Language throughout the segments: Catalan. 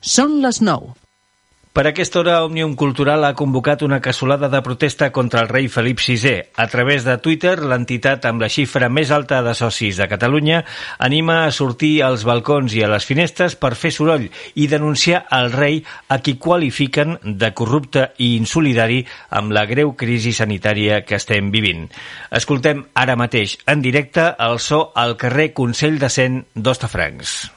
Són les 9. Per aquesta hora, Òmnium Cultural ha convocat una cassolada de protesta contra el rei Felip VI. A través de Twitter, l'entitat amb la xifra més alta de socis de Catalunya anima a sortir als balcons i a les finestres per fer soroll i denunciar el rei a qui qualifiquen de corrupte i insolidari amb la greu crisi sanitària que estem vivint. Escoltem ara mateix, en directe, el so al carrer Consell de Cent d'Ostafrancs.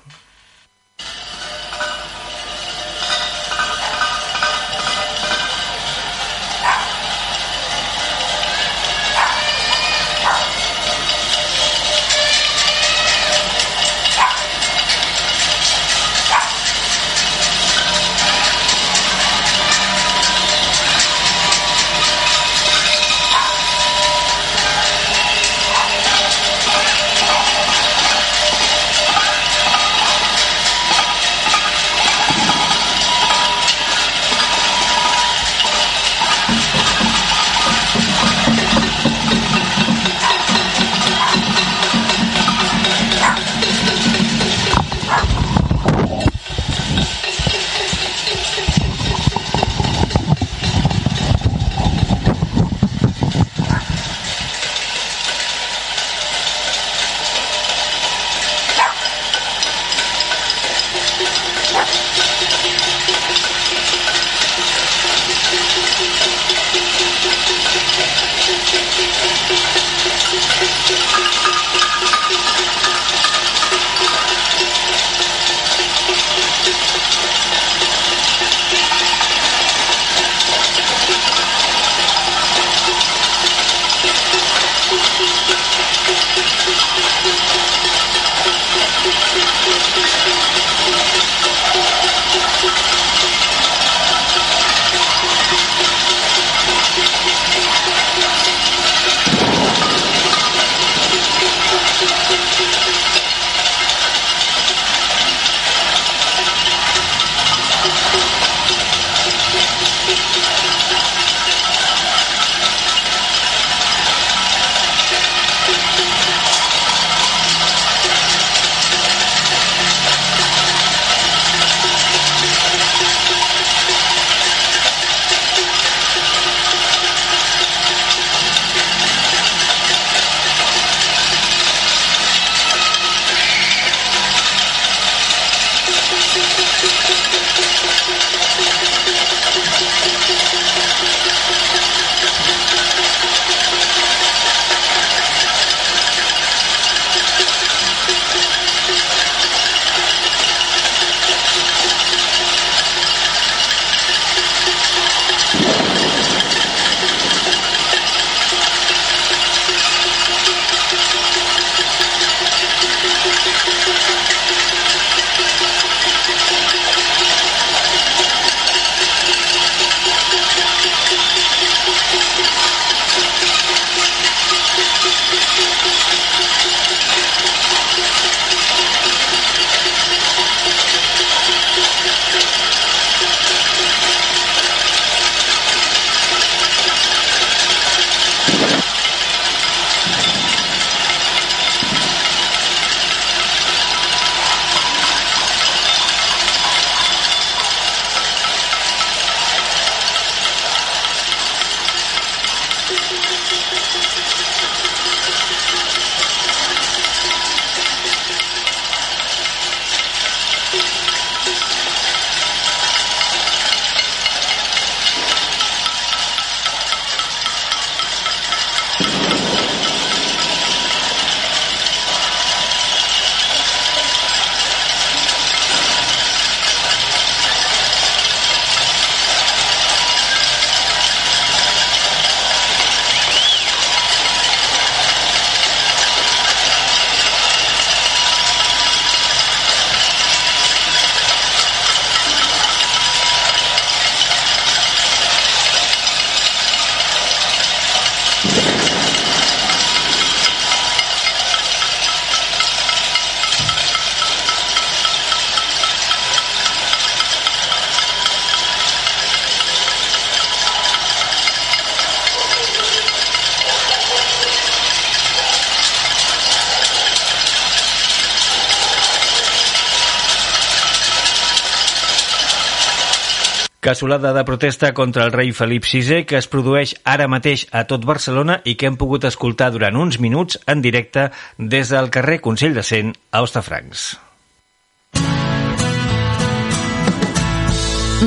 Casolada de protesta contra el rei Felip VI que es produeix ara mateix a tot Barcelona i que hem pogut escoltar durant uns minuts en directe des del carrer Consell de Cent a Ostafrancs.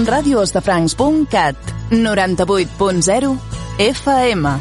Radioostafrancs.cat 98.0 FM